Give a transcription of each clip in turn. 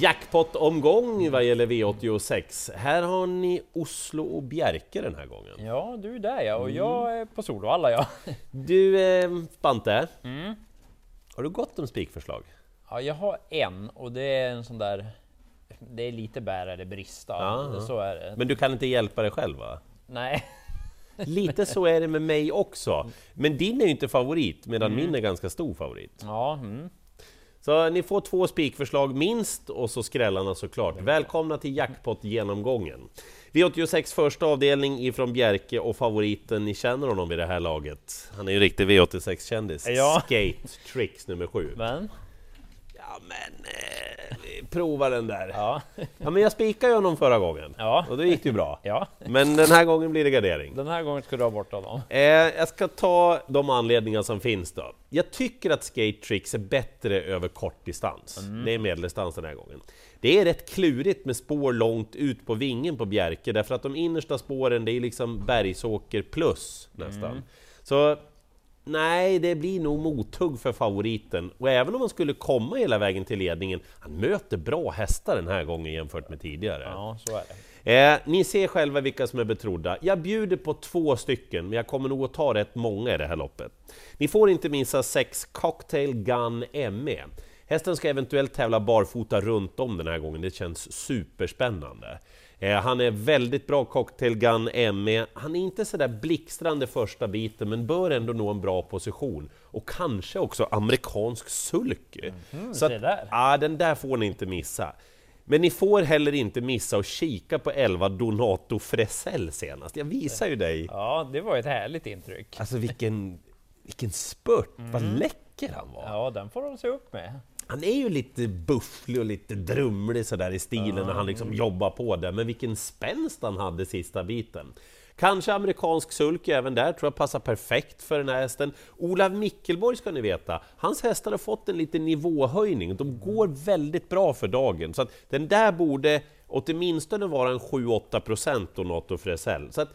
Jackpot-omgång vad gäller V86. Här har ni Oslo och Bjerke den här gången. Ja, du är där ja, och jag är på Solvalla ja. Du, eh, Spante. Har du gått om spikförslag? Ja, jag har en och det är en sån där... Det är lite bära eller brista, Ja, så är det. Men du kan inte hjälpa dig själv va? Nej, Lite så är det med mig också. Men din är ju inte favorit, medan min är ganska stor favorit. ja, mm. Så ni får två spikförslag minst, och så skrällarna såklart. Välkomna till jackpot-genomgången. V86 första avdelning ifrån Bjerke och favoriten, ni känner honom vid det här laget. Han är ju en riktig V86-kändis. Ja. Skate Tricks nummer sju. men... Ja men, vi provar den där. Ja, Ja men jag spikade ju honom förra gången, ja, och då gick det ju bra. ja. Men den här gången blir det gardering. Den här gången ska du ha bort dem. Eh, jag ska ta de anledningar som finns då. Jag tycker att Skate Tricks är bättre över kort distans. Det är medeldistans den här gången. Det är rätt klurigt med spår långt ut på vingen på Bjerke, därför att de innersta spåren, det är liksom bergsåker plus nästan. Så nej, det blir nog mothugg för favoriten. Och även om han skulle komma hela vägen till ledningen, han möter bra hästar den här gången jämfört med tidigare. Ja, så är det. Eh, ni ser själva vilka som är betrodda. Jag bjuder på två stycken, men jag kommer nog att ta rätt många i det här loppet. Ni får inte missa 6 Cocktail Gun ME. Hästen ska eventuellt tävla barfota runt om den här gången, det känns superspännande. Eh, han är väldigt bra Cocktail Gun ME. Han är inte sådär blixtrande första biten, men bör ändå nå en bra position. Och kanske också amerikansk sulky. Så se där. Ja, den där får ni inte missa. Men ni får heller inte missa att kika på 11 Donato Fresell senast. Jag visar ju dig. Ja, det var ett härligt intryck. Alltså vilken, vilken spurt, vad läcker han var! Ja, den får de se upp med. Han är ju lite bufflig och lite drumlig sådär i stilen när han liksom jobbar på det, men vilken spänst han hade sista biten. Kanske amerikansk sulky även där, tror jag passar perfekt för den här hästen. Olav Mickelborg ska ni veta, hans hästar har fått en liten nivåhöjning, de går väldigt bra för dagen. Så att den där borde åtminstone vara en 7-8% Donato Fresell. Så att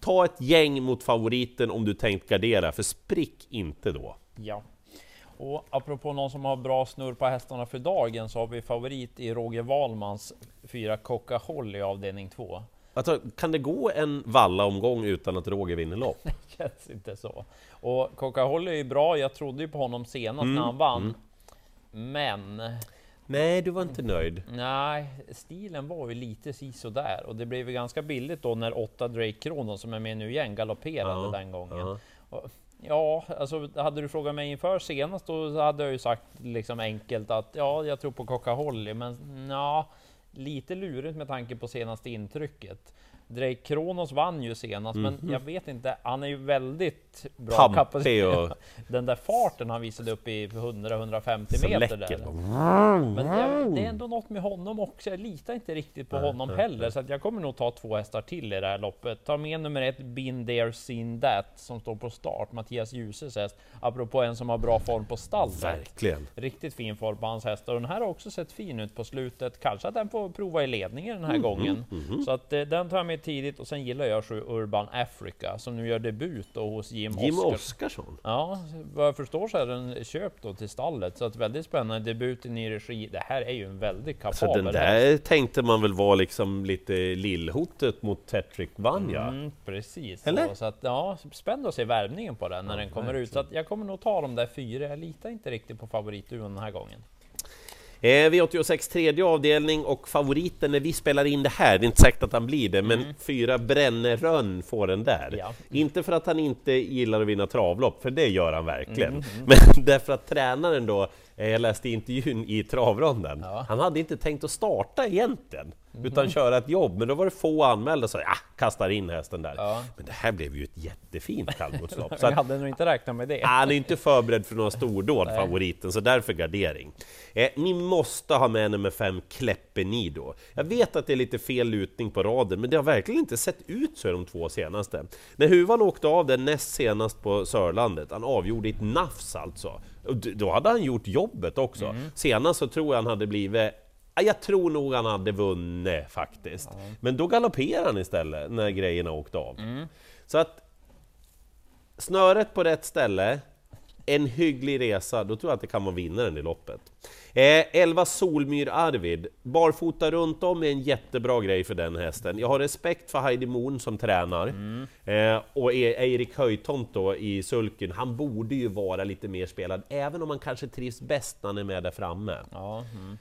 ta ett gäng mot favoriten om du tänkt gardera, för sprick inte då. Ja. Och apropå någon som har bra snurr på hästarna för dagen så har vi favorit i Roger Wahlmans fyra Coca-Cola i avdelning 2. Alltså, kan det gå en valla-omgång utan att Roger vinner lopp? Känns inte så. Och Coca-Cola är ju bra. Jag trodde ju på honom senast Mm, när han vann. Men Nej, du var inte nöjd. nej, stilen var ju lite sisådär och det blev ju ganska billigt då när åtta Drake Kronon som är med nu igen galopperade Ja, den gången. ja. Och, Ja, alltså hade du frågat mig inför senast då hade jag ju sagt liksom enkelt att ja, jag tror på Coca-Holly, men ja, lite lurigt med tanke på senaste intrycket. Drake Kronos vann ju senast, men jag vet inte. Han är ju väldigt bra Pampig kapacitet. och- Den där farten han visade upp i 100-150 Så meter där. Men jag, det är ändå något med honom också. Jag litar inte riktigt på honom heller, så att jag kommer nog ta två hästar till i det här loppet. Ta med nummer ett, Been there, seen that, som står på start. Mattias Djuses häst. Apropå en som har bra form på stallet. Verkligen. Riktigt fin form på hans hästar. Och den här har också sett fin ut på slutet. Kanske att den får prova i ledningen den här Mm, gången. Så att eh, den tar jag med tidigt. Och sen gillar jag sju Urban Africa som nu gör debut då hos Jim, Jim Oscar. Oskarsson. Ja, vad jag förstår så är den köpt då till stallet. Så att väldigt spännande debut i regi. Det här är ju en väldigt kapabel Så den häst. där tänkte man väl var liksom lite lillhotet mot Tetrick Vanja. Mm, precis. Eller? Så, så att, ja, spännande att se värvningen på den när den kommer ut. Så att jag kommer nog ta de där fyra. Jag litar inte riktigt på favoritduon den här gången. Eh, V86 tredje avdelning och favoriten när vi spelar in det här, det är inte säkert att han blir det, men fyra Brännerön får den där. Ja. Inte för att han inte gillar att vinna travlopp, för det gör han verkligen. Men därför att tränaren då, jag läste intervjun i travronden, Ja. han hade inte tänkt att starta egentligen, utan köra ett jobb, men då var det få anmälda, så ja, kastar in hästen där. Ja. Men det här blev ju ett jättefint kallblodslopp. Jag att, hade nog inte räknat med det. han är inte förberedd för några stordåd, favoriten, så därför gardering. Eh, ni måste ha med nummer fem, Kleppenido. Jag vet att det är lite fel lutning på raden, men det har verkligen inte sett ut så de två senaste. När Huvan åkte av den näst senast på Sörlandet, han avgjorde i ett nafs alltså. Och då hade han gjort jobbet också. Senast så tror jag han hade blivit Ja, Jag tror nog han hade vunnit faktiskt. Men då galopperade han istället när grejerna åkte av. Så att snöret på rätt ställe, en hygglig resa, då tror jag att det kan vara vinnaren i loppet. Eh, 11 Solmyr Arvid, barfota runt om är en jättebra grej för den hästen. Jag har respekt för Heidi Moon som tränar, mm. eh, och Erik Höjtomt då i sulken, han borde ju vara lite mer spelad, även om han kanske trivs bäst när han är med där framme. Ja, mm.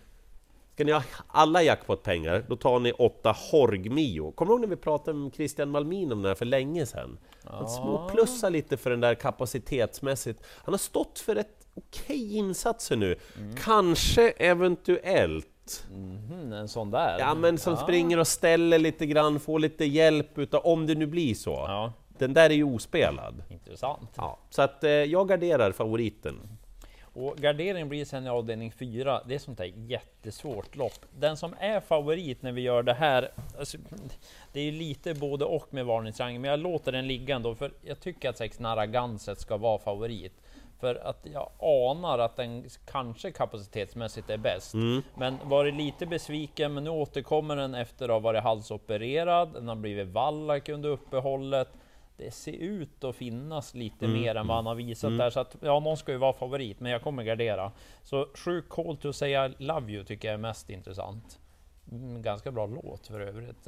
Ska ni ha alla jackpot-pengar, då tar ni 8 Horgmio. Kommer du ihåg när vi pratade med Christian Malmin om det här för länge sedan? Han småplussar lite för den där kapacitetsmässigt. Han har stått för ett okej insatser nu. Mm. Kanske eventuellt mm, en sån där? Ja, men som ja. springer och ställer lite grann, får lite hjälp utav, om det nu blir så. Ja. Den där är ju ospelad. Intressant. Ja, så att eh, jag garderar favoriten. Och gardering blir sen i avdelning 4. Det är sånt där jättesvårt lopp. Den som är favorit när vi gör det här, alltså, det är lite både och med varningsrang, men jag låter den ligga ändå, för jag tycker att sex Narraganset ska vara favorit. För att jag anar att den kanske kapacitetsmässigt är bäst. Mm. Men varit lite besviken, men nu återkommer den efter att ha varit halsopererad. Den har blivit vallack under uppehållet det ser ut att finnas lite mm. mer än vad han har visat mm. där. Så att ja, någon ska ju vara favorit, men jag kommer gardera. Så sju Call to say I love you tycker jag är mest intressant. Mm, ganska bra låt för övrigt.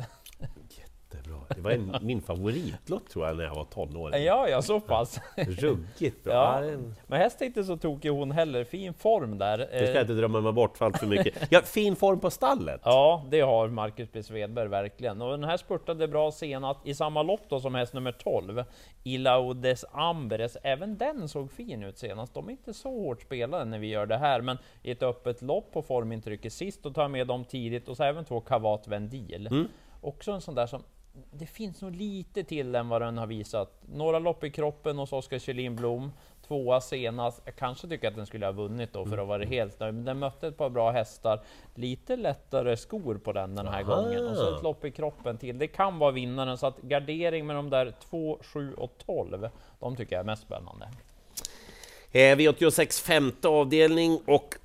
Jättebra. Det var en, min favoritlåt tror jag när jag var tonåring. Ja, ja, så pass. Ruggigt bra. Ja. Men hästen är inte så tokig hon heller. Fin form där. Det ska jag inte drömma mig bort för allt för mycket. Ja, fin form på stallet. Ja, det har Marcus B. Svedberg verkligen. Och den här spurtade bra senast i samma lopp då som häst nummer 12. Ilaudes Ambres. Även den såg fin ut senast. De är inte så hårt spelade när vi gör det här, men i ett öppet lopp på formintrycket sist, och tar med dem tidigt och så även två Kavat Vendil. Mm. Också en sån där som det finns nog lite till än vad den har visat. Några lopp i kroppen hos Oskar Kjellin Blom, tvåa senast. Jag kanske tycker att den skulle ha vunnit då för att vara helt nöjd, men den mötte ett par bra hästar. Lite lättare skor på den den här Aha. gången och så ett lopp i kroppen till. Det kan vara vinnaren, så att gardering med de där 2, 7 och 12, de tycker jag är mest spännande. Eh, V86 femte avdelning och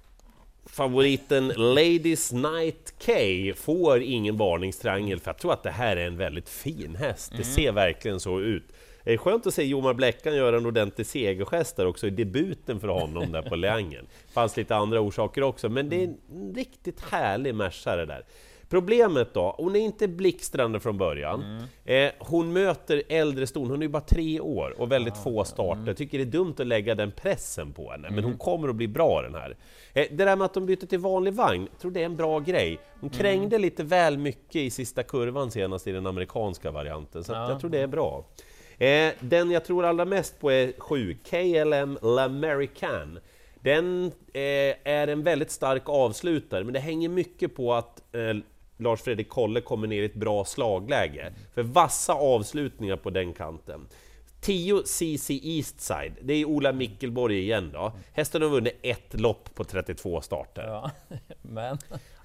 favoriten Ladies Night K får ingen varningstriangel för jag tror att det här är en väldigt fin häst. Det mm. ser verkligen så ut. Det är skönt att se Jomar Bläckan göra en ordentlig segergest där också i debuten för honom där på Leangen. Det fanns lite andra orsaker också, men det är en riktigt härlig märsare där. Problemet då, hon är inte blixtrande från början. Mm. Eh, hon möter äldre ston, hon är ju bara tre år och väldigt ah, få starter. Mm. Tycker det är dumt att lägga den pressen på henne, men hon mm. kommer att bli bra den här. Eh, det där med att de byter till vanlig vagn, tror det är en bra grej. Hon mm. krängde mm. lite väl mycket i sista kurvan senast i den amerikanska varianten, så ja. jag tror det är bra. Eh, den jag tror allra mest på är 7, KLM L'American. Den eh, är en väldigt stark avslutare, men det hänger mycket på att eh, Lars Fredrik Kolle kommer ner i ett bra slagläge. För vassa avslutningar på den kanten. 10 CC Eastside, det är Ola Mickelborg igen då. Hästen har vunnit ett lopp på 32 starter. Ja, men...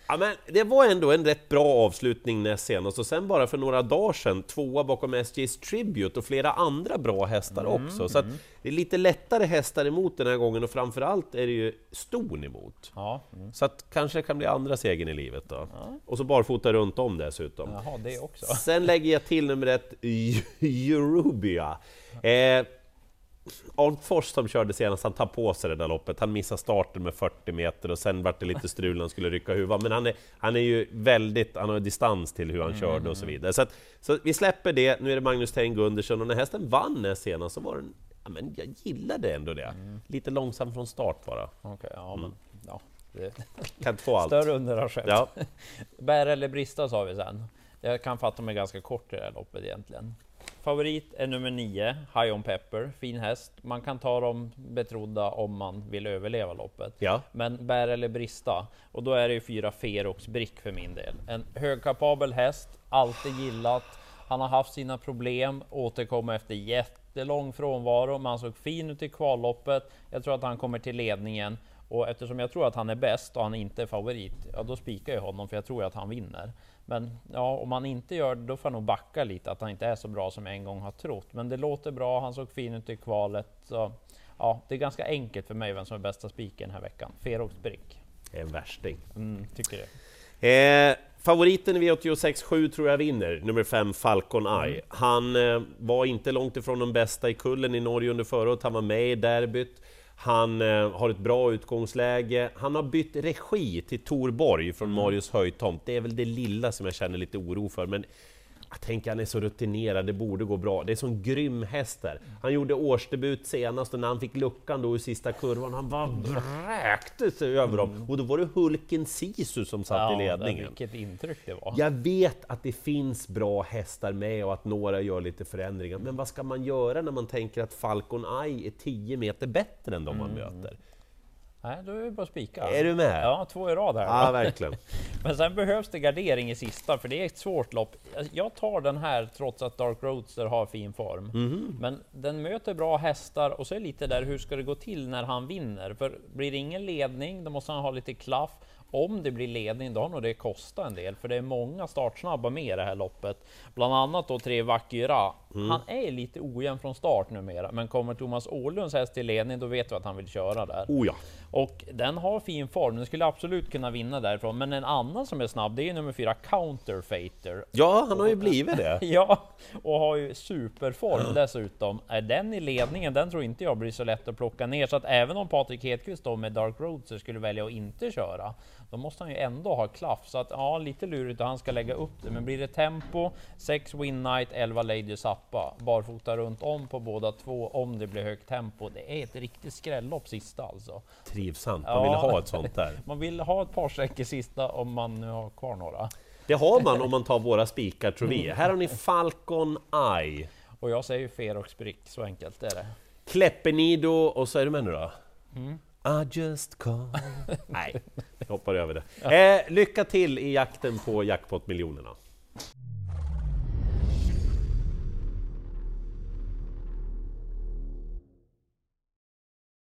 Ja, men det var ändå en rätt bra avslutning näst senast och sen bara för några dagar sedan tvåa bakom SJs Tribute och flera andra bra hästar mm, också. Så mm. det är lite lättare hästar emot den här gången och framförallt är det ju ston emot. Ja, mm. Så att kanske det kan bli andra segern i livet då. Ja. Och så barfota runt om dessutom. Jaha, det också. Sen lägger jag till nummer ett, Eurubia. Eh, Arnfors som körde senast, han tar på sig det där loppet. Han missade starten med 40 meter och sen vart det lite strul när han skulle rycka huvan. Men han är, han är ju väldigt, han har distans till hur han mm. körde och så vidare. Så, att, så vi släpper det, nu är det Magnus Teng Gundersen och när hästen vann senast så var den, ja men jag gillade ändå det. Mm. Lite långsam från start bara. Okej, okay, ja men, ja. Det... Kan få allt. Större under har skett. Ja. Bär eller brista sa vi sen. Jag kan fatta mig ganska kort i det här loppet egentligen. Favorit är nummer 9, High On Pepper. Fin häst. Man kan ta dem betrodda om man vill överleva loppet. Ja. Men bär eller brista. Och då är det ju fyra Ferox Brick för min del. En högkapabel häst, alltid gillat. Han har haft sina problem, återkommer efter jättelång frånvaro, men han såg fin ut i kvalloppet. Jag tror att han kommer till ledningen och eftersom jag tror att han är bäst och han inte är favorit, ja då spikar jag honom för jag tror att han vinner. Men ja, om han inte gör det, då får han nog backa lite, att han inte är så bra som jag en gång har trott. Men det låter bra, han såg fin ut i kvalet. Så, ja, det är ganska enkelt för mig vem som är bästa spiken den här veckan. Ferox Brick. En värsting. Mm, tycker det. Eh, favoriten i V86 7 tror jag vinner, nummer 5 Falcon Eye. Mm. Han eh, var inte långt ifrån de bästa i kullen i Norge under förra året, han var med i derbyt Han eh, har ett bra utgångsläge. Han har bytt regi till Tor Borg från Marius Höjtomt. Det är väl det lilla som jag känner lite oro för. Men jag tänker han är så rutinerad, det borde gå bra. Det är sån grym häst där. Han gjorde årsdebut senast och när han fick luckan då i sista kurvan, han bara vräkte sig över dem. Och då var det Hulken Sisu som satt i ledningen. Vilket intryck det var. Jag vet att det finns bra hästar med och att några gör lite förändringar, men vad ska man göra när man tänker att Falcon Eye är 10 meter bättre än de man möter? Nej, då är det bara att spika. Är du med? Ja, två i rad här. Ja, verkligen. Men sen behövs det gardering i sista, för det är ett svårt lopp. Jag tar den här trots att Dark Roadster har fin form. Mhm. Men den möter bra hästar och så är lite där, hur ska det gå till när han vinner? För blir det ingen ledning, då måste han ha lite klaff. Om det blir ledning, då har nog det kostat en del, för det är många startsnabba med i det här loppet. Bland annat då tre Vakira. Mm. Han är lite ojämn från start numera, men kommer Thomas Åhlunds häst till ledning, då vet vi att han vill köra där. Oh ja. Och den har fin form, den skulle absolut kunna vinna därifrån. Men en annan som är snabb, det är nummer fyra, Counterfeiter. Ja, han har ju blivit det. Ja, och har ju superform dessutom. Är den i ledningen, den tror inte jag blir så lätt att plocka ner. Så att även om Patrik Hedqvist då med Dark Roadster skulle välja att inte köra, då måste han ju ändå ha klaff. Så att ja, lite lurigt att han ska lägga upp det. Men blir det tempo, 6 Win Night, 11 Lady Zappa, barfota runt om på båda två om det blir högt tempo. Det är ett riktigt skrällopp sista alltså. Trivsamt, man Ja. vill ha ett sånt där. Man vill ha ett par streck i sista om man nu har kvar några. Det har man om man tar våra spikar tror vi. Här har ni Falcon Eye, Och jag säger Ferox Brick, så enkelt är det. Kleppenido och så är du med nu då? I just call... Nej, jag hoppar över det. Eh, lycka till i jakten på jackpot-miljonerna.